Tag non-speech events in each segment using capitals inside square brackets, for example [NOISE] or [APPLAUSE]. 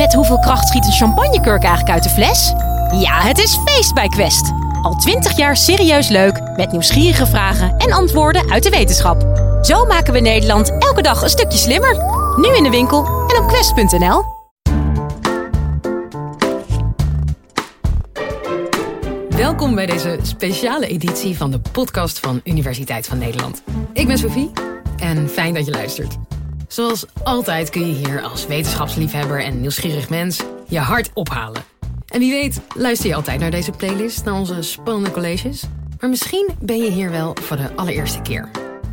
Met hoeveel kracht schiet een champagnekurk eigenlijk uit de fles? Ja, het is feest bij Quest. Al twintig jaar serieus leuk, met nieuwsgierige vragen en antwoorden uit de wetenschap. Zo maken we Nederland elke dag een stukje slimmer. Nu in de winkel en op quest.nl. Welkom bij deze speciale editie van de podcast van Universiteit van Nederland. Ik ben Sophie en fijn dat je luistert. Zoals altijd kun je hier als wetenschapsliefhebber en nieuwsgierig mens je hart ophalen. En wie weet luister je altijd naar deze playlist, naar onze spannende colleges. Maar misschien ben je hier wel voor de allereerste keer.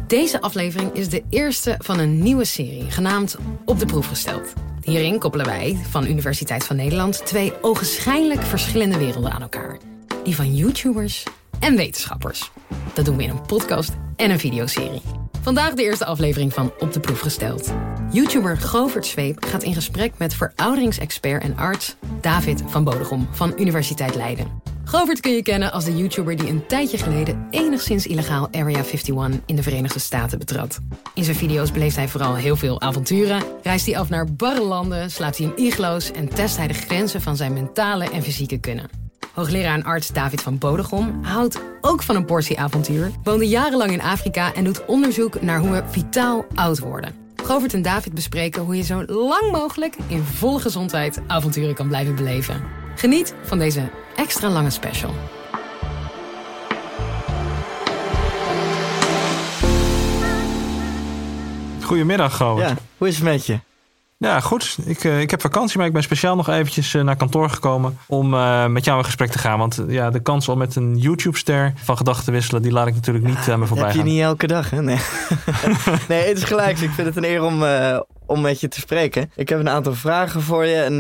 Deze aflevering is de eerste van een nieuwe serie, genaamd Op de Proef gesteld. Hierin koppelen wij van Universiteit van Nederland twee ogenschijnlijk verschillende werelden aan elkaar. Die van YouTubers en wetenschappers. Dat doen we in een podcast en een videoserie. Vandaag de eerste aflevering van Op de Proef gesteld. YouTuber Govert Zweep gaat in gesprek met verouderingsexpert en arts David van Bodegom van Universiteit Leiden. Govert kun je kennen als de YouTuber die een tijdje geleden enigszins illegaal Area 51 in de Verenigde Staten betrad. In zijn video's beleeft hij vooral heel veel avonturen, reist hij af naar barre landen, slaapt hij in iglo's en test hij de grenzen van zijn mentale en fysieke kunnen. Hoogleraar en arts David van Bodegom houdt ook van een portie avontuur, woonde jarenlang in Afrika en doet onderzoek naar hoe we vitaal oud worden. Govert en David bespreken hoe je zo lang mogelijk in volle gezondheid avonturen kan blijven beleven. Geniet van deze extra lange special. Goedemiddag, Govert. Ja, hoe is het met je? Ja, goed. Ik, uh, ik heb vakantie, maar ik ben speciaal nog eventjes uh, naar kantoor gekomen om uh, met jou in gesprek te gaan. Want ja, de kans om met een YouTube-ster van gedachten wisselen, die laat ik natuurlijk niet aan me voorbij heb gaan. je niet elke dag, hè? Nee, [LAUGHS] nee het is gelijk. Ik vind het een eer om, om met je te spreken. Ik heb een aantal vragen voor je en...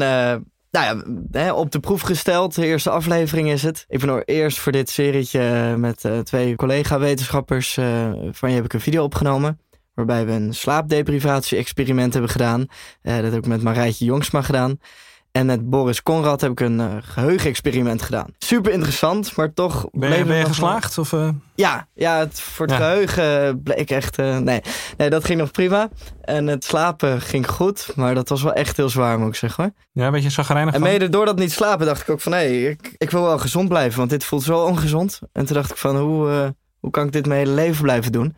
Nou ja, op de proef gesteld. De eerste aflevering is het. Ik ben eerst voor dit serietje met twee collega-wetenschappers. van je heb ik een video opgenomen. Waarbij we een slaapdeprivatie-experiment hebben gedaan. Uh, dat heb ik met Marijtje Jongsma gedaan. En met Boris Conrad heb ik een uh, geheugenexperiment gedaan. Super interessant, maar toch... Ben je, ben je geslaagd? Of, uh... Ja, ja het, voor het ja. geheugen bleek echt... nee. nee, dat ging nog prima. En het slapen ging goed, maar dat was wel echt heel zwaar, moet ik zeggen hoor. Ja, een beetje zagrijnig En mede door dat niet slapen dacht ik ook van... nee, ik, ik wil wel gezond blijven, want dit voelt zo ongezond. En toen dacht ik van, hoe, hoe kan ik dit mijn hele leven blijven doen?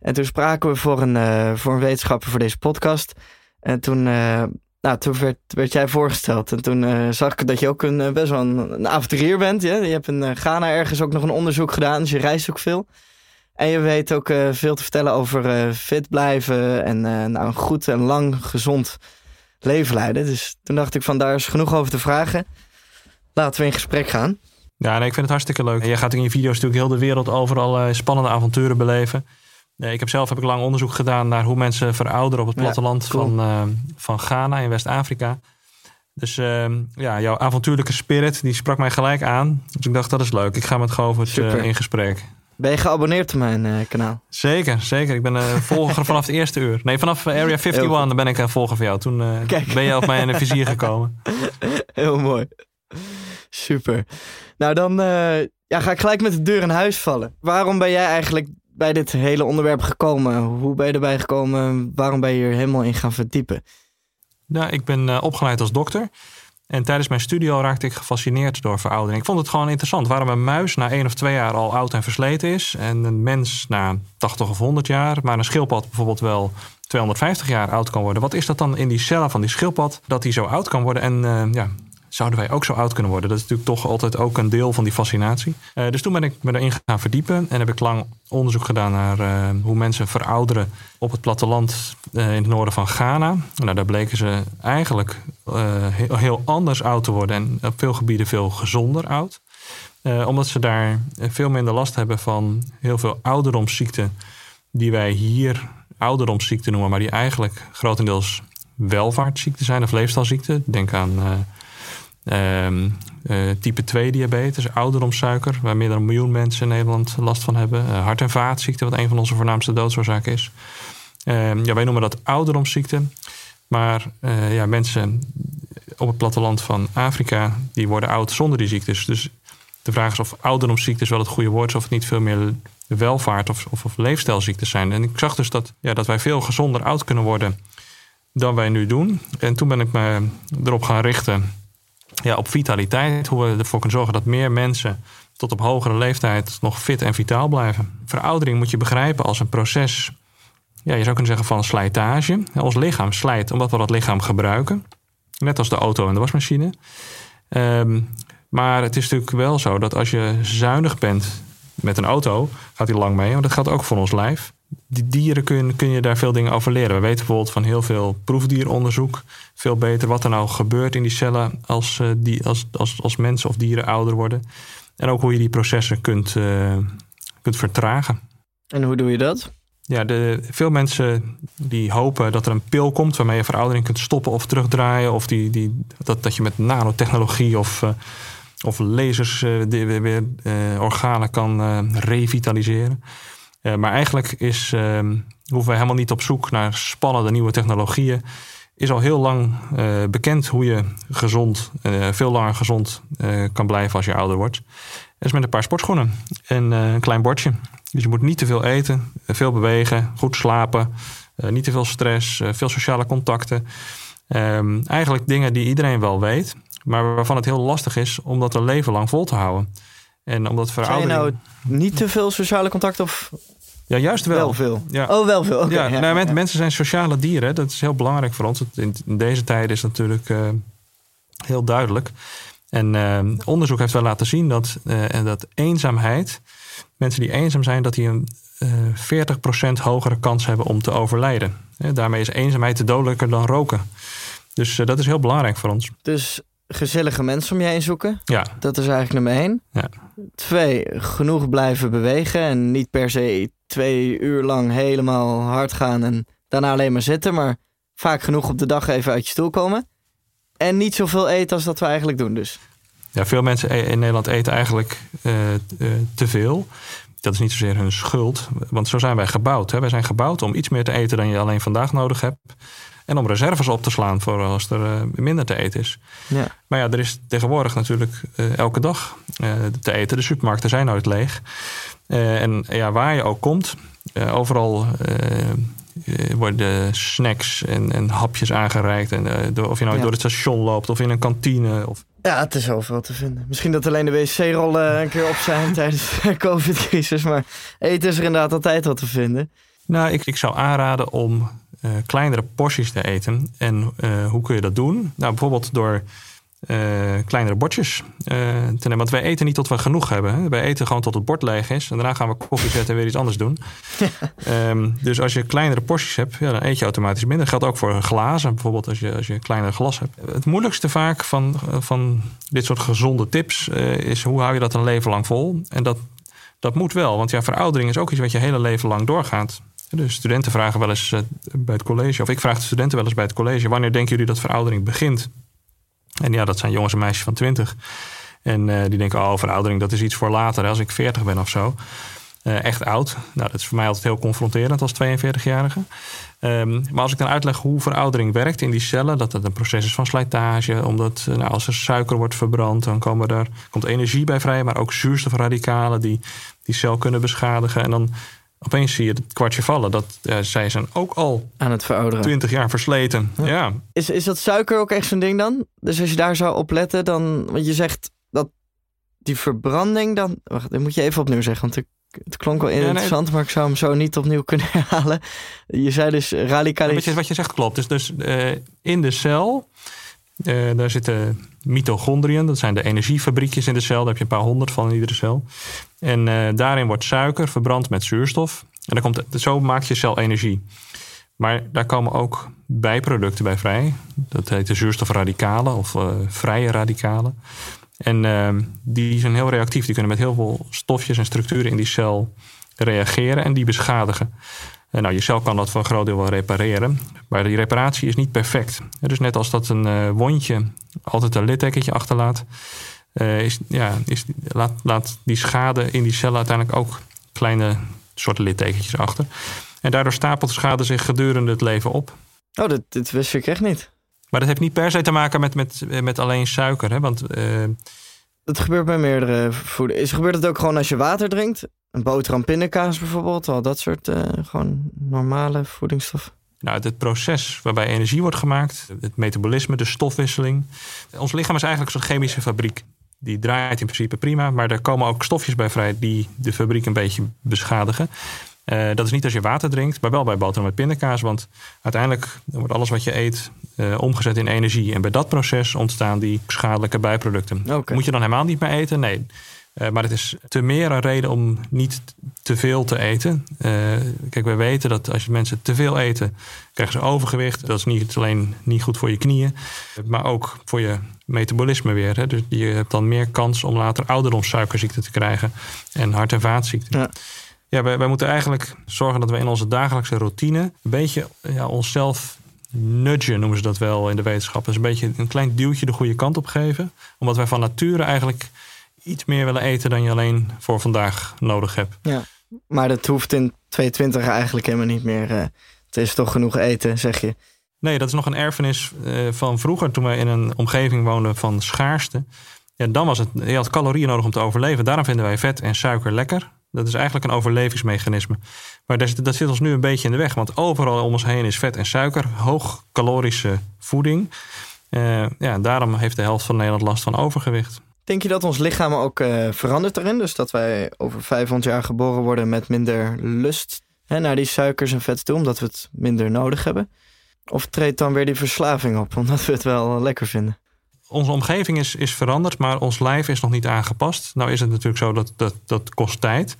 En toen spraken we voor een, uh, voor een wetenschapper voor deze podcast. En toen, uh, nou, toen werd, jij voorgesteld. En toen uh, zag ik dat je ook een, best wel een, een avonturier bent. Ja? Je hebt in Ghana ergens ook nog een onderzoek gedaan. Dus je reist ook veel. En je weet ook veel te vertellen over fit blijven. En nou, een goed en lang gezond leven leiden. Dus toen dacht ik van daar is genoeg over te vragen. Laten we in gesprek gaan. Ja, nee, ik vind het hartstikke leuk. Je gaat in je video's natuurlijk heel de wereld overal spannende avonturen beleven. Nee, ik heb zelf heb ik lang onderzoek gedaan naar hoe mensen verouderen op het platteland ja, cool. van, uh, van Ghana in West-Afrika. Dus uh, ja, jouw avontuurlijke spirit, die sprak mij gelijk aan. Dus ik dacht, dat is leuk. Ik ga met Govert uh, in gesprek. Ben je geabonneerd op mijn uh, kanaal? Zeker, zeker. Ik ben een volger [LAUGHS] vanaf het eerste uur. Nee, vanaf Area 51 dan ben ik een volger van jou. Toen ben je op mijn vizier [LAUGHS] gekomen. Heel mooi. Super. Nou, dan ja, ga ik gelijk met de deur in huis vallen. Waarom ben jij eigenlijk bij dit hele onderwerp gekomen? Hoe ben je erbij gekomen? Waarom ben je hier helemaal in gaan verdiepen? Nou, ik ben uh, opgeleid als dokter. En tijdens mijn studie raakte ik gefascineerd door veroudering. Ik vond het gewoon interessant waarom een muis na één of twee jaar al oud en versleten is. En een mens na 80 of 100 jaar, maar een schildpad bijvoorbeeld wel 250 jaar oud kan worden. Wat is dat dan in die cellen van die schildpad dat die zo oud kan worden? En uh, ja, zouden wij ook zo oud kunnen worden? Dat is natuurlijk toch altijd ook een deel van die fascinatie. Uh, dus toen ben ik me erin gaan verdiepen en heb ik lang onderzoek gedaan naar uh, hoe mensen verouderen op het platteland uh, in het noorden van Ghana. Nou, daar bleken ze eigenlijk heel, heel, anders oud te worden en op veel gebieden veel gezonder oud. omdat ze daar veel minder last hebben van heel veel ouderdomsziekten die wij hier ouderdomsziekten noemen, maar die eigenlijk grotendeels welvaartsziekten zijn of leefstijlziekten. Denk aan Um, uh, type 2 diabetes, ouderdomssuiker, waar meer dan een miljoen mensen in Nederland last van hebben. Uh, hart- en vaatziekten, wat een van onze voornaamste doodsoorzaken is. Um, ja, wij noemen dat ouderdomsziekten. Maar uh, ja, mensen op het platteland van Afrika, die worden oud zonder die ziektes. Dus de vraag is of ouderdomsziektes wel het goede woord is, of het niet veel meer welvaart of, of, of leefstijlziektes zijn. En ik zag dus dat, ja, dat wij veel gezonder oud kunnen worden dan wij nu doen. En toen ben ik me erop gaan richten ja, op vitaliteit. Hoe we ervoor kunnen zorgen dat meer mensen tot op hogere leeftijd nog fit en vitaal blijven. Veroudering moet je begrijpen als een proces, ja, je zou kunnen zeggen van slijtage. Ons lichaam slijt omdat we dat lichaam gebruiken. Net als de auto en de wasmachine. Um, maar het is natuurlijk wel zo dat als je zuinig bent met een auto, gaat die lang mee. Maar dat geldt ook voor ons lijf. Die dieren kun, kun je daar veel dingen over leren. We weten bijvoorbeeld van heel veel proefdieronderzoek veel beter wat er nou gebeurt in die cellen als, uh, die, als, als, als mensen of dieren ouder worden. En ook hoe je die processen kunt, uh, kunt vertragen. En hoe doe je dat? Ja, de, veel mensen die hopen dat er een pil komt waarmee je veroudering kunt stoppen of terugdraaien. Of die, die, dat, dat je met nanotechnologie of, uh, of lasers weer, organen kan revitaliseren. Maar eigenlijk is, hoeven we helemaal niet op zoek naar spannende nieuwe technologieën. Is al heel lang bekend hoe je gezond, veel langer gezond kan blijven als je ouder wordt. Dat is met een paar sportschoenen en een klein bordje. Dus je moet niet te veel eten, veel bewegen, goed slapen, niet te veel stress, veel sociale contacten. Um, eigenlijk dingen die iedereen wel weet, maar waarvan het heel lastig is om dat een leven lang vol te houden. En omdat veroudering... Zijn nou niet te veel sociale contacten of... Ja, juist wel. Wel veel. Ja. Oh, wel veel. Okay, ja, ja, nou, ja. Mensen zijn sociale dieren. Dat is heel belangrijk voor ons. In, deze tijd is natuurlijk uh, heel duidelijk. En uh, onderzoek heeft wel laten zien dat, uh, dat eenzaamheid, mensen die eenzaam zijn, dat die een uh, 40% hogere kans hebben om te overlijden. Daarmee is eenzaamheid te dodelijker dan roken. Dus dat is heel belangrijk voor ons. Dus gezellige mensen om je heen zoeken. Ja. Dat is eigenlijk nummer één. Ja. Twee, genoeg blijven bewegen en niet per se twee uur lang helemaal hard gaan en daarna alleen maar zitten, maar vaak genoeg op de dag even uit je stoel komen. En niet zoveel eten als dat we eigenlijk doen dus. Ja, veel mensen in Nederland eten eigenlijk uh, uh, te veel. Dat is niet zozeer hun schuld, want zo zijn wij gebouwd. Hè? Wij zijn gebouwd om iets meer te eten dan je alleen vandaag nodig hebt. En om reserves op te slaan voor als er uh, minder te eten is. Ja. Maar ja, er is tegenwoordig natuurlijk elke dag te eten. De supermarkten zijn nooit leeg. en ja, waar je ook komt, overal worden snacks en, en, hapjes aangereikt. En, door, of je nou ja. door het station loopt of in een kantine. Of... Ja, het is overal te vinden. Misschien dat alleen de wc-rollen een keer op zijn [LAUGHS] tijdens de COVID-crisis. Maar eten is er inderdaad altijd wat te vinden. Nou, ik, ik zou aanraden om uh, kleinere porties te eten. En uh, hoe kun je dat doen? Nou, bijvoorbeeld door uh, kleinere bordjes uh, te nemen. Want wij eten niet tot we genoeg hebben. Hè? Wij eten gewoon tot het bord leeg is. En daarna gaan we koffie zetten en weer iets anders doen. um, [LAUGHS] dus als je kleinere porties hebt, ja, dan eet je automatisch minder. Dat geldt ook voor glazen. Bijvoorbeeld als je, als je een kleiner glas hebt. Het moeilijkste vaak van, van dit soort gezonde tips uh, is hoe hou je dat een leven lang vol? En dat, dat moet wel. Want ja, veroudering is ook iets wat je hele leven lang doorgaat. De studenten vragen wel eens bij het college, of ik vraag de studenten wel eens bij het college: wanneer denken jullie dat veroudering begint? En ja, dat zijn jongens en meisjes van 20. En uh, die denken, oh, veroudering, dat is iets voor later, als ik 40 ben of zo. Uh, echt oud. Nou, dat is voor mij altijd heel confronterend als 42-jarige. Um, maar als ik dan uitleg hoe veroudering werkt in die cellen, dat het een proces is van slijtage, omdat uh, nou, als er suiker wordt verbrand, dan komen er, komt energie bij vrij, maar ook zuurstofradicalen die die cel kunnen beschadigen. En dan opeens zie je het kwartje vallen. Dat uh, zij zijn ook al aan het verouderen. 20 jaar versleten. Ja. ja. Is, is dat suiker ook echt zo'n ding dan? Dus als je daar zou op letten, dan. Want je zegt dat die verbranding dan. Wacht, dat moet je even opnieuw zeggen. Want het, het klonk wel interessant, ja, nee. maar ik zou hem zo niet opnieuw kunnen [LAUGHS] herhalen. Je zei dus radicalisering. Wat je, wat je zegt klopt. Dus, dus uh, in de cel. Uh, daar zitten mitochondriën, dat zijn de energiefabriekjes in de cel. Daar heb je een paar honderd van in iedere cel. En uh, daarin wordt suiker verbrand met zuurstof. En komt, zo maakt je cel energie. Maar daar komen ook bijproducten bij vrij. Dat heet de zuurstofradicalen of uh, vrije radicalen. En uh, die zijn heel reactief. Die kunnen met heel veel stofjes en structuren in die cel reageren en die beschadigen. En nou, je cel kan dat voor een groot deel wel repareren. Maar die reparatie is niet perfect. Dus net als dat een uh, wondje altijd een littekentje achterlaat. Uh, is, ja, is, laat, laat die schade in die cellen uiteindelijk ook kleine soort littekentjes achter. En daardoor stapelt de schade zich gedurende het leven op. Oh, dat, dat wist ik echt niet. Maar dat heeft niet per se te maken met, met, met alleen suiker. Hè? Want, uh, dat gebeurt bij meerdere voeden. Is, gebeurt het ook gewoon als je water drinkt? Een boterham pindakaas bijvoorbeeld, al dat soort uh, gewoon normale voedingsstoffen. Nou, het proces waarbij energie wordt gemaakt, het metabolisme, de stofwisseling. Ons lichaam is eigenlijk zo'n chemische fabriek. Die draait in principe prima, maar er komen ook stofjes bij vrij die de fabriek een beetje beschadigen. Uh, dat is niet als je water drinkt, maar wel bij boterham met pindakaas. Want uiteindelijk wordt alles wat je eet uh, omgezet in energie. En bij dat proces ontstaan die schadelijke bijproducten. Okay. Moet je dan helemaal niet meer eten? Nee. Uh, maar het is te meer een reden om niet te veel te eten. kijk, we weten dat als mensen te veel eten, krijgen ze overgewicht. Dat is niet alleen niet goed voor je knieën, maar ook voor je metabolisme weer. Hè. Dus je hebt dan meer kans om later ouderdomssuikerziekte te krijgen en hart- en vaatziekten. Ja. Ja, wij, wij, moeten eigenlijk zorgen dat we in onze dagelijkse routine een beetje ja, onszelf nudgen, noemen ze dat wel in de wetenschap. Dus een beetje een klein duwtje de goede kant op geven. Omdat wij van nature eigenlijk iets meer willen eten dan je alleen voor vandaag nodig hebt. Ja, maar dat hoeft in 2020 eigenlijk helemaal niet meer. Uh, het is toch genoeg eten, zeg je. Nee, dat is nog een erfenis uh, van vroeger toen wij in een omgeving woonden van schaarste. Ja, dan was het, je had calorieën nodig om te overleven. Daarom vinden wij vet en suiker lekker. Dat is eigenlijk een overlevingsmechanisme. Maar dat, zit ons nu een beetje in de weg. Want overal om ons heen is vet en suiker. Hoogcalorische voeding. Uh, ja, daarom heeft de helft van Nederland last van overgewicht. Denk je dat ons lichaam ook uh, verandert erin? Dus dat wij over 500 jaar geboren worden met minder lust hè, naar die suikers en vet toe, omdat we het minder nodig hebben? Of treedt dan weer die verslaving op, [LAUGHS] omdat we het wel lekker vinden? Onze omgeving is, is veranderd, maar ons lijf is nog niet aangepast. Nou is het natuurlijk zo dat dat, dat kost tijd.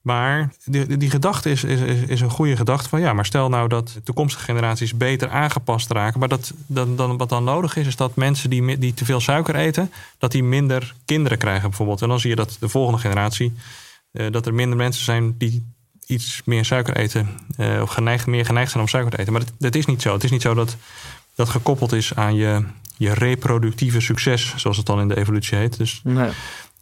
Maar die, die gedachte is, is, is een goede gedachte van ja, maar stel nou dat toekomstige generaties beter aangepast raken. Maar dat, dan, dan, wat dan nodig is, is dat mensen die, die te veel suiker eten, dat die minder kinderen krijgen bijvoorbeeld. En dan zie je dat de volgende generatie, uh, dat er minder mensen zijn die iets meer suiker eten. Uh, of geneigd, meer geneigd zijn om suiker te eten. Maar dat, dat is niet zo. Het is niet zo dat dat gekoppeld is aan je je reproductieve succes, zoals het dan in de evolutie heet. Dus nee.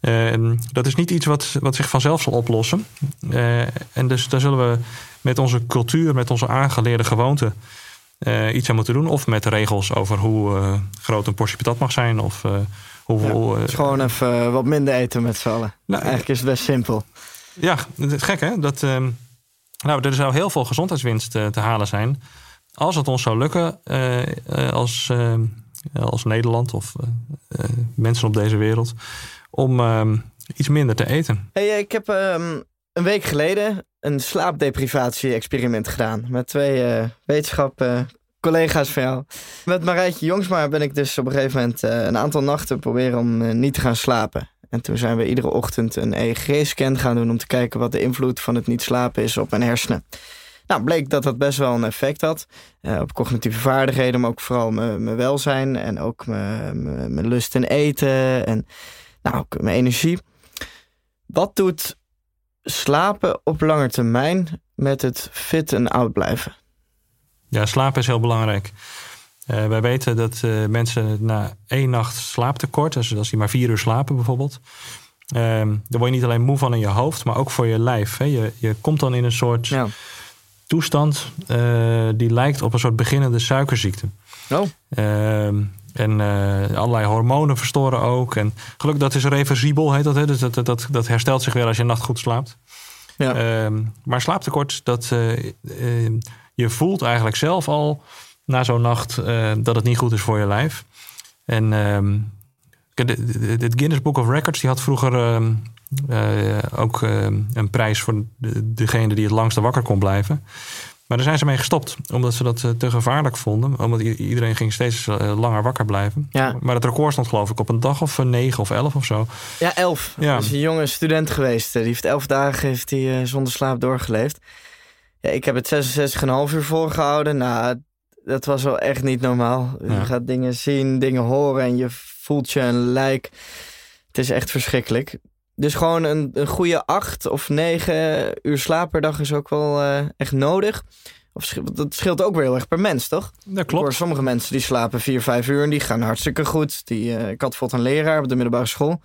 uh, dat is niet iets wat, wat zich vanzelf zal oplossen. Uh, en dus daar zullen we met onze cultuur, met onze aangeleerde gewoonten uh, iets aan moeten doen. Of met regels over hoe groot een portie patat mag zijn. Of hoeveel. Ja, gewoon even wat minder eten met z'n allen. Nou, Eigenlijk is het best simpel. Ja, het is gek hè. Dat, ehm, nou, er zou heel veel gezondheidswinst te halen zijn. Als het ons zou lukken als ehm, als Nederland of uh, mensen op deze wereld, om uh, iets minder te eten. Hey, ik heb um, een week geleden een slaapdeprivatie-experiment gedaan met twee uh, wetenschappen. Collega's van jou. Met Marijtje Jongsma ben ik dus op een gegeven moment een aantal nachten proberen om niet te gaan slapen. En toen zijn we iedere ochtend een EEG-scan gaan doen om te kijken wat de invloed van het niet slapen is op mijn hersenen. Nou, bleek dat dat best wel een effect had uh, op cognitieve vaardigheden, maar ook vooral mijn welzijn en ook mijn lust in eten en nou, ook mijn energie. Wat doet slapen op lange termijn met het fit en oud blijven? Ja, slapen is heel belangrijk. Uh, wij weten dat uh, mensen na één nacht slaaptekort, dus als die maar vier uur slapen bijvoorbeeld, uh, daar word je niet alleen moe van in je hoofd, maar ook voor je lijf. Hè. Je, je komt dan in een soort ja toestand uh, die lijkt op een soort beginnende suikerziekte. Oh. Uh, en uh, allerlei hormonen verstoren ook. En gelukkig dat is reversibel, heet dat. Hè? Dus dat, dat, dat, herstelt zich weer als je een nacht goed slaapt. Ja. Ehm, maar slaaptekort, dat, je voelt eigenlijk zelf al na zo'n nacht dat het niet goed is voor je lijf. En ehm, het Guinness Book of Records die had vroeger ook uh, een prijs voor de, degene die het langste wakker kon blijven. Maar daar zijn ze mee gestopt, omdat ze dat uh, te gevaarlijk vonden. Omdat iedereen ging steeds langer wakker blijven. Ja. Maar het record stond geloof ik op een dag of negen of elf of zo. Ja, elf. Ja. Dat is een jonge student geweest. Die heeft elf dagen heeft hij, zonder slaap doorgeleefd. Ja, ik heb het 66,5 uur volgehouden. Nou, dat was wel echt niet normaal. Ja. Je gaat dingen zien, dingen horen en je voelt je een lijk. Het is echt verschrikkelijk. Dus gewoon een, een goede acht of negen uur slaap per dag is ook wel uh, echt nodig. Of, dat scheelt ook weer heel erg per mens, toch? Dat klopt. Voor sommige mensen die slapen vier, vijf uur en die gaan hartstikke goed. Die, uh, ik had bijvoorbeeld een leraar op de middelbare school.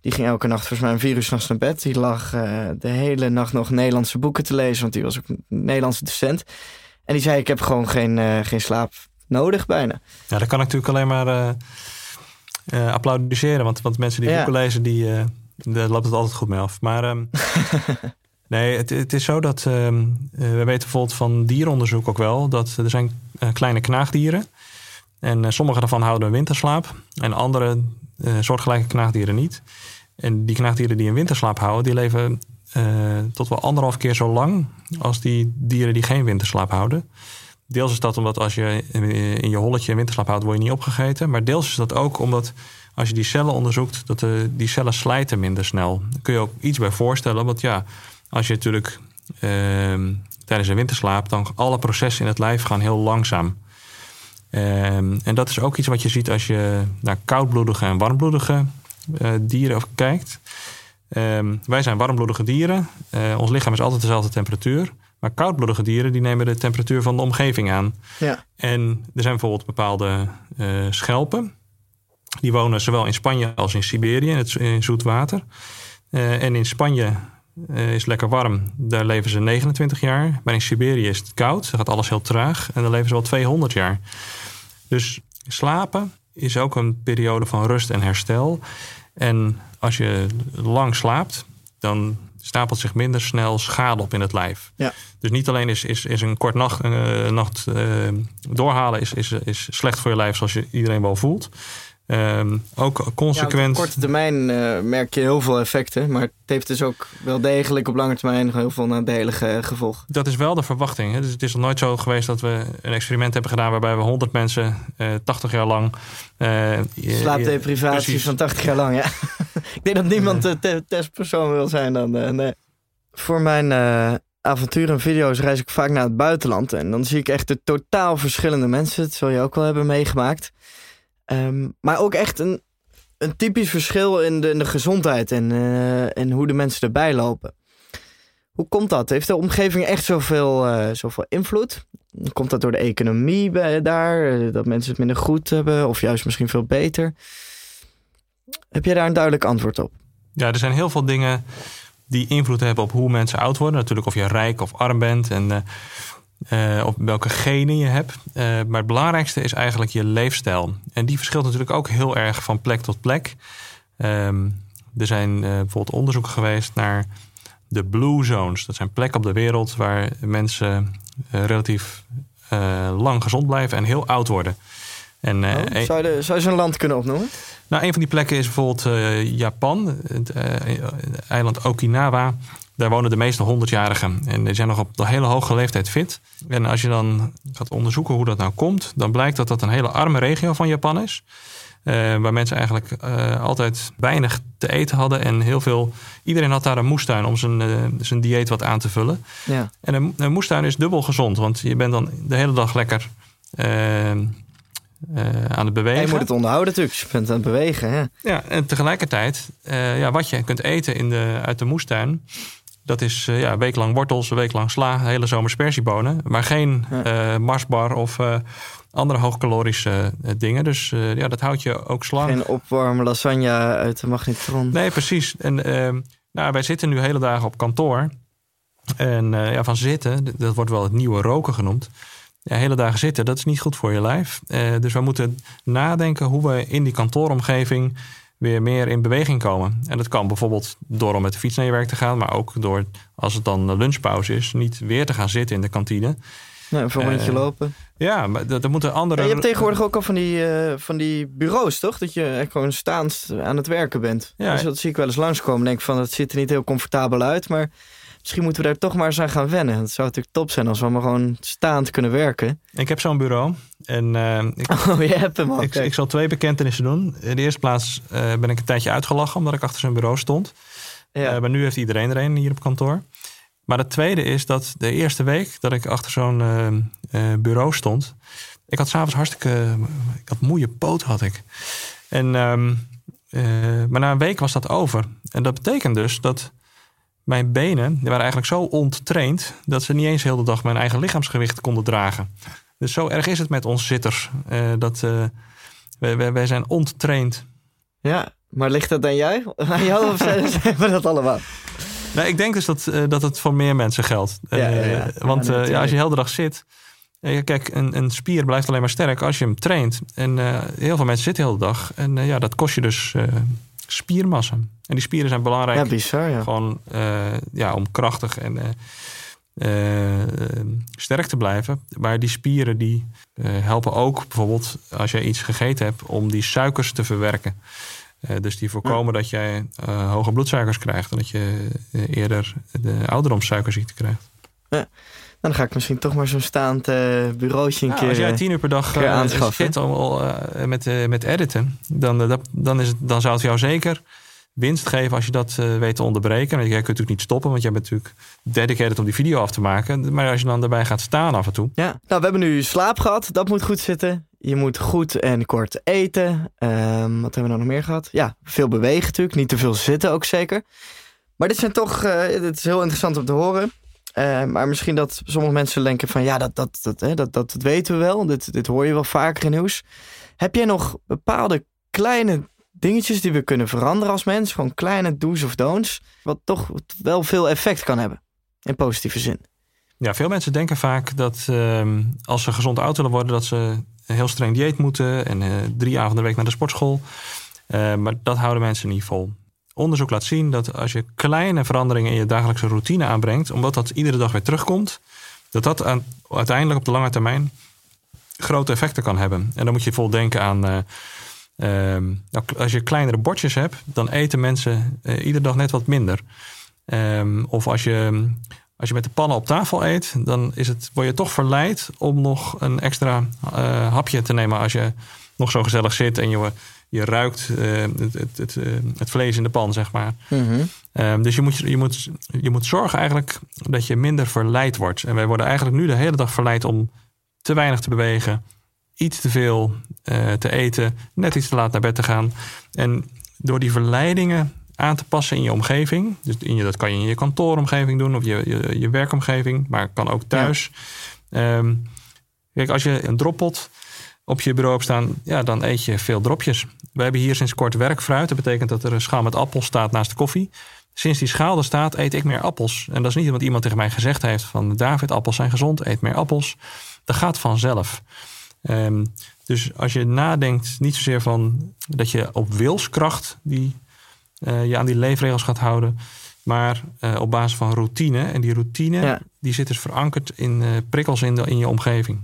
Die ging elke nacht volgens mij een vier uur s'nachts naar bed. Die lag uh, de hele nacht nog Nederlandse boeken te lezen, want die was ook een Nederlandse docent. En die zei, ik heb gewoon geen, geen slaap nodig bijna. Ja, dat kan ik natuurlijk alleen maar applaudisseren. Want, want mensen die ja. boeken lezen, die daar loopt het altijd goed mee af. Maar um, [LAUGHS] Nee, het, het is zo dat ehm, eh, we weten bijvoorbeeld van dierenonderzoek ook wel dat er zijn eh, kleine knaagdieren. En eh, sommige daarvan houden een winterslaap en andere soortgelijke knaagdieren niet. En die knaagdieren die een winterslaap houden, die leven tot wel anderhalf keer zo lang als die dieren die geen winterslaap houden. Deels is dat omdat als je in je holletje een winterslaap houdt, word je niet opgegeten. Maar deels is dat ook omdat als je die cellen onderzoekt, dat de, die cellen slijten minder snel. Daar kun je ook iets bij voorstellen. Want ja, als je natuurlijk ehm, tijdens een winterslaap, dan alle processen in het lijf gaan heel langzaam. Ehm, en dat is ook iets wat je ziet als je naar koudbloedige en warmbloedige eh, dieren kijkt. Ehm, wij zijn warmbloedige dieren. Eh, ons lichaam is altijd dezelfde temperatuur. Maar koudbloedige dieren die nemen de temperatuur van de omgeving aan. Ja. En er zijn bijvoorbeeld bepaalde eh, schelpen. Die wonen zowel in Spanje als in Siberië, in, het, in zoet water. Eh, en in Spanje eh, is het lekker warm. Daar leven ze 29 jaar. Maar in Siberië is het koud. Dan gaat alles heel traag. En dan leven ze wel 200 jaar. Dus slapen is ook een periode van rust en herstel. En als je lang slaapt, dan stapelt zich minder snel schade op in het lijf. Ja. Dus niet alleen is, is, is een kort nacht, eh, nacht doorhalen is, is, is slecht voor je lijf, zoals je iedereen wel voelt. Ehm, ook Ja, consequent. op korte termijn eh, merk je heel veel effecten. Maar het heeft dus ook wel degelijk op lange termijn heel veel nadelige gevolgen. Dat is wel de verwachting. Hè? Dus het is nog nooit zo geweest dat we een experiment hebben gedaan waarbij we 100 mensen eh 80 jaar lang. eh, je- Slaapdeprivatie van 80 jaar lang, ja. [LAUGHS] ik denk dat niemand de te- testpersoon wil zijn dan. eh, nee. Voor mijn eh, avonturen en video's reis ik vaak naar het buitenland. En dan zie ik echt de totaal verschillende mensen. Dat zul je ook wel hebben meegemaakt. Ehm, maar ook echt een, een typisch verschil in de, in de gezondheid en, eh, en hoe de mensen erbij lopen. Hoe komt dat? Heeft de omgeving echt zoveel, eh, zoveel invloed? Komt dat door de economie bij, daar? eh, Dat mensen het minder goed hebben? Of juist misschien veel beter? Heb jij daar een duidelijk antwoord op? Ja, er zijn heel veel dingen die invloed hebben op hoe mensen oud worden. Natuurlijk of je rijk of arm bent en op welke genen je hebt. Eh, maar het belangrijkste is eigenlijk je leefstijl. En die verschilt natuurlijk ook heel erg van plek tot plek. Ehm, er zijn eh, bijvoorbeeld onderzoeken geweest naar de blue zones. Dat zijn plekken op de wereld waar mensen relatief lang gezond blijven en heel oud worden. En, Oh, zou, je zou je een land kunnen opnoemen? nou, een van die plekken is bijvoorbeeld Japan, het eiland Okinawa. Daar wonen de meeste honderdjarigen. En die zijn nog op een hele hoge leeftijd fit. En als je dan gaat onderzoeken hoe dat nou komt, dan blijkt dat dat een hele arme regio van Japan is. Eh, waar mensen eigenlijk eh, altijd weinig te eten hadden. En heel veel. Iedereen had daar een moestuin om zijn, eh, zijn dieet wat aan te vullen. Ja. En een, een moestuin is dubbel gezond, want je bent dan de hele dag lekker aan het bewegen. En je moet het onderhouden natuurlijk. dus Je bent aan het bewegen. Ja. Ja, en tegelijkertijd, ja, wat je kunt eten in de, uit de moestuin, dat is eh, ja, een week lang wortels, een week lang sla, hele zomer spersiebonen. Maar geen Ja. eh, marsbar of eh, andere hoogcalorische dingen. Dus ja, dat houdt je ook slank. Geen opwarm lasagne uit de magnetron. Nee, precies. En ehm, nou, wij zitten nu hele dagen op kantoor. En ja, van zitten, dat wordt wel het nieuwe roken genoemd. Ja, hele dagen zitten, dat is niet goed voor je lijf. Dus we moeten nadenken hoe we in die kantooromgeving weer meer in beweging komen. En dat kan bijvoorbeeld door om met de fiets naar je werk te gaan, maar ook door, als het dan lunchpauze is, niet weer te gaan zitten in de kantine. Ja, even een rondje Eh, lopen. Ja, maar dat, dat moeten andere. Ja, je hebt tegenwoordig ook al van die, eh, van die bureaus, toch? Dat je echt gewoon staand aan het werken bent. Ja. Dus dat zie ik wel eens langskomen. Denk van, dat ziet er niet heel comfortabel uit. Maar misschien moeten we daar toch maar eens aan gaan wennen. Het zou natuurlijk top zijn als we maar gewoon staand kunnen werken. Ik heb zo'n bureau. En eh, ik, [LAUGHS] Oh, je hebt hem al. Ik, ik zal twee bekentenissen doen. In de eerste plaats eh, ben ik een tijdje uitgelachen omdat ik achter zijn bureau stond. ja. Eh, maar nu heeft iedereen er een hier op kantoor. Maar het tweede is dat de eerste week dat ik achter zo'n bureau stond. Ik had s'avonds hartstikke. Ik had moeie poot had ik. En, ehm, eh, maar na een week was dat over. En dat betekent dus dat mijn benen. die waren eigenlijk zo onttraind. dat ze niet eens heel de dag mijn eigen lichaamsgewicht konden dragen. Dus zo erg is het met ons zitters. eh, dat eh, wij, wij, wij zijn onttraind. ja, maar ligt dat aan jij? [LAUGHS] Aan jou of zijn, we dat allemaal? Nee, ik denk dus dat, eh, dat het voor meer mensen geldt. Ja, ja, ja. want als je de hele dag zit. kijk, een, een spier blijft alleen maar sterk als je hem traint. En heel veel mensen zitten de hele dag. En ja, dat kost je dus spiermassa. En die spieren zijn belangrijk Ja, bizar, ja. gewoon eh, ja, om krachtig en eh, eh, sterk te blijven. Maar die spieren die helpen ook bijvoorbeeld als je iets gegeten hebt om die suikers te verwerken. Dus die voorkomen dat jij hoge bloedsuikers krijgt en dat je eerder de ouderdomssuikerziekte krijgt. Dan ga ik misschien toch maar zo'n staand eh, bureautje een Ja, keer... als jij tien uur per dag aanschaffen. zit om, eh, met, met editen, dan, dat, dan, is het, dan zou het jou zeker winst geven als je dat weet te onderbreken. Want jij kunt natuurlijk niet stoppen, want jij bent natuurlijk dedicated om die video af te maken. Maar als je dan erbij gaat staan af en toe. Ja, nou, we hebben nu slaap gehad. Dat moet goed zitten. Je moet goed en kort eten. Ehm, wat hebben we nou nog meer gehad? Ja, veel bewegen natuurlijk. Niet te veel zitten ook zeker. Maar dit zijn toch... dit is heel interessant om te horen. Eh, maar misschien dat sommige mensen denken van... Ja, dat, dat, dat, hè, dat, dat, dat weten we wel. Dit, dit hoor je wel vaker in nieuws. Heb jij nog bepaalde kleine dingetjes die we kunnen veranderen als mens? Gewoon kleine do's of don'ts. Wat toch wel veel effect kan hebben. In positieve zin. Ja, veel mensen denken vaak dat ehm, als ze gezond oud willen worden, dat ze een heel streng dieet moeten en eh, drie avonden per week naar de sportschool. Eh, maar dat houden mensen niet vol. Onderzoek laat zien dat als je kleine veranderingen in je dagelijkse routine aanbrengt, omdat dat iedere dag weer terugkomt, dat dat uiteindelijk op de lange termijn grote effecten kan hebben. En dan moet je vol denken aan. eh, ehm, nou, als je kleinere bordjes hebt, dan eten mensen eh, iedere dag net wat minder. Ehm, of als je, als je met de pannen op tafel eet, dan is het, word je toch verleid om nog een extra eh, hapje te nemen als je nog zo gezellig zit en je, je ruikt eh, het, het, het, eh, het vlees in de pan, zeg maar. Ehm, dus je moet, je, moet, je moet zorgen eigenlijk dat je minder verleid wordt. En wij worden eigenlijk nu de hele dag verleid om te weinig te bewegen, iets te veel eh, te eten, net iets te laat naar bed te gaan. En door die verleidingen aan te passen in je omgeving, dus in je, dat kan je in je kantooromgeving doen of je, je, je werkomgeving, maar kan ook thuis. Ehm, kijk, als je een droppot op je bureau hebt staan, ja, dan eet je veel dropjes. We hebben hier sinds kort werkfruit. Dat betekent dat er een schaal met appels staat naast de koffie. Sinds die schaal er staat, eet ik meer appels. En dat is niet omdat iemand tegen mij gezegd heeft van David, appels zijn gezond, eet meer appels. Dat gaat vanzelf. Ehm, dus als je nadenkt, niet zozeer van dat je op wilskracht die, eh, je aan die leefregels gaat houden, maar eh, op basis van routine. En die routine Ja. die zit dus verankerd in eh, prikkels in, de, in je omgeving.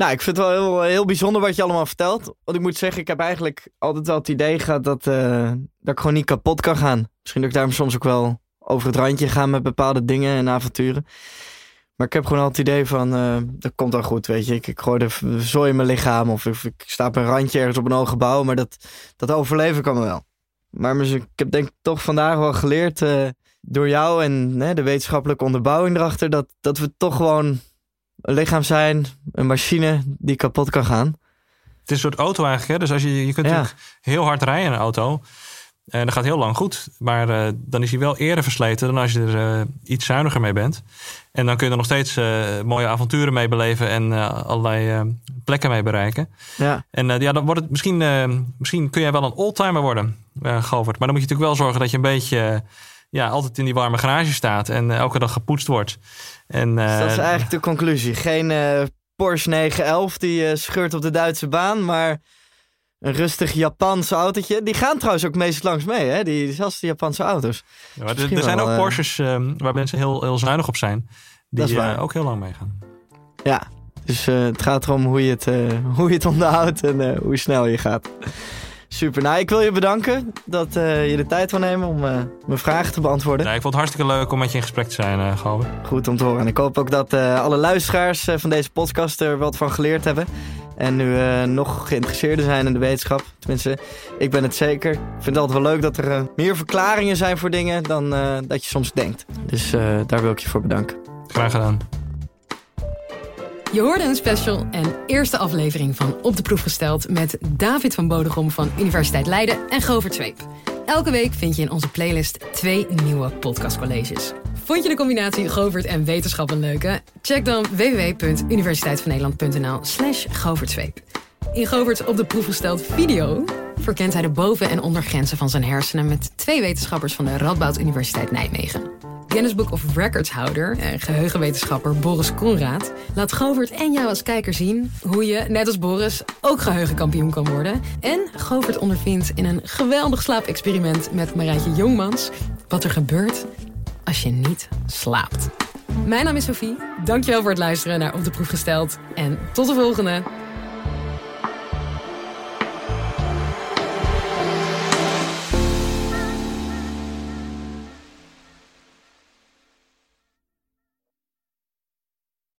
Nou, ik vind het wel heel, heel bijzonder wat je allemaal vertelt. Want ik moet zeggen, ik heb eigenlijk altijd wel het idee gehad dat, eh, dat ik gewoon niet kapot kan gaan. Misschien dat ik daarom soms ook wel over het randje ga met bepaalde dingen en avonturen. Maar ik heb gewoon al het idee van, eh, dat komt wel goed, weet je. Ik, ik gooi de zooi in mijn lichaam of ik, ik sta op een randje ergens op een hoog gebouw. Maar dat, dat overleven kan wel. Maar ik heb denk ik toch vandaag wel geleerd eh, door jou en de wetenschappelijke onderbouwing erachter... Dat, dat we toch gewoon een lichaam zijn, een machine die kapot kan gaan. Het is een soort auto eigenlijk. Hè? Dus als je, je kunt Ja. heel hard rijden in een auto. En dat gaat heel lang goed. Maar eh, dan is hij wel eerder versleten dan als je er eh, iets zuiniger mee bent. En dan kun je er nog steeds eh, mooie avonturen mee beleven en eh, allerlei eh, plekken mee bereiken. Ja, En eh, ja, dan wordt het misschien, eh, misschien kun jij wel een oldtimer worden, eh Govert. Maar dan moet je natuurlijk wel zorgen dat je een beetje eh, ja, altijd in die warme garage staat en eh, elke dag gepoetst wordt. En, dus dat is eh, eigenlijk de conclusie. Geen eh, Porsche 911 die scheurt op de Duitse baan, maar een rustig Japans autootje. Die gaan trouwens ook meestal langs mee, hè? Die, zelfs de Japanse auto's. Ja, maar er, er zijn wel, ook Porsches eh, waar mensen heel, heel zuinig op zijn. Die eh, ook heel lang meegaan. Ja, dus het gaat erom hoe je het, hoe je het onderhoudt en hoe snel je gaat. Super. Nou, ik wil je bedanken dat eh, je de tijd wil nemen om eh, mijn vragen te beantwoorden. Ja, ik vond het hartstikke leuk om met je in gesprek te zijn, Govert. Goed om te horen. En ik hoop ook dat alle luisteraars van deze podcast er wat van geleerd hebben. En nu nog geïnteresseerder zijn in de wetenschap. Tenminste, ik ben het zeker. Ik vind het altijd wel leuk dat er meer verklaringen zijn voor dingen dan dat je soms denkt. Dus daar wil ik je voor bedanken. Graag gedaan. Je hoorde een special en eerste aflevering van Op de Proef gesteld met David van Bodegom van Universiteit Leiden en Govert Zweep. Elke week vind je in onze playlist twee nieuwe podcastcolleges. Vond je de combinatie Govert en wetenschap een leuke? Check dan www.universiteitvannederland.nl slash Govertzweep. In Govert's Op de Proef gesteld video verkent hij de boven- en ondergrenzen van zijn hersenen met twee wetenschappers van de Radboud Universiteit Nijmegen. Guinness Book of Records houder en geheugenwetenschapper Boris Conrad laat Govert en jou als kijker zien hoe je, net als Boris, ook geheugenkampioen kan worden. En Govert ondervindt in een geweldig slaapexperiment met Marijtje Jongmans wat er gebeurt als je niet slaapt. Mijn naam is Sophie. Dankjewel voor het luisteren naar Op de Proef Gesteld. En tot de volgende.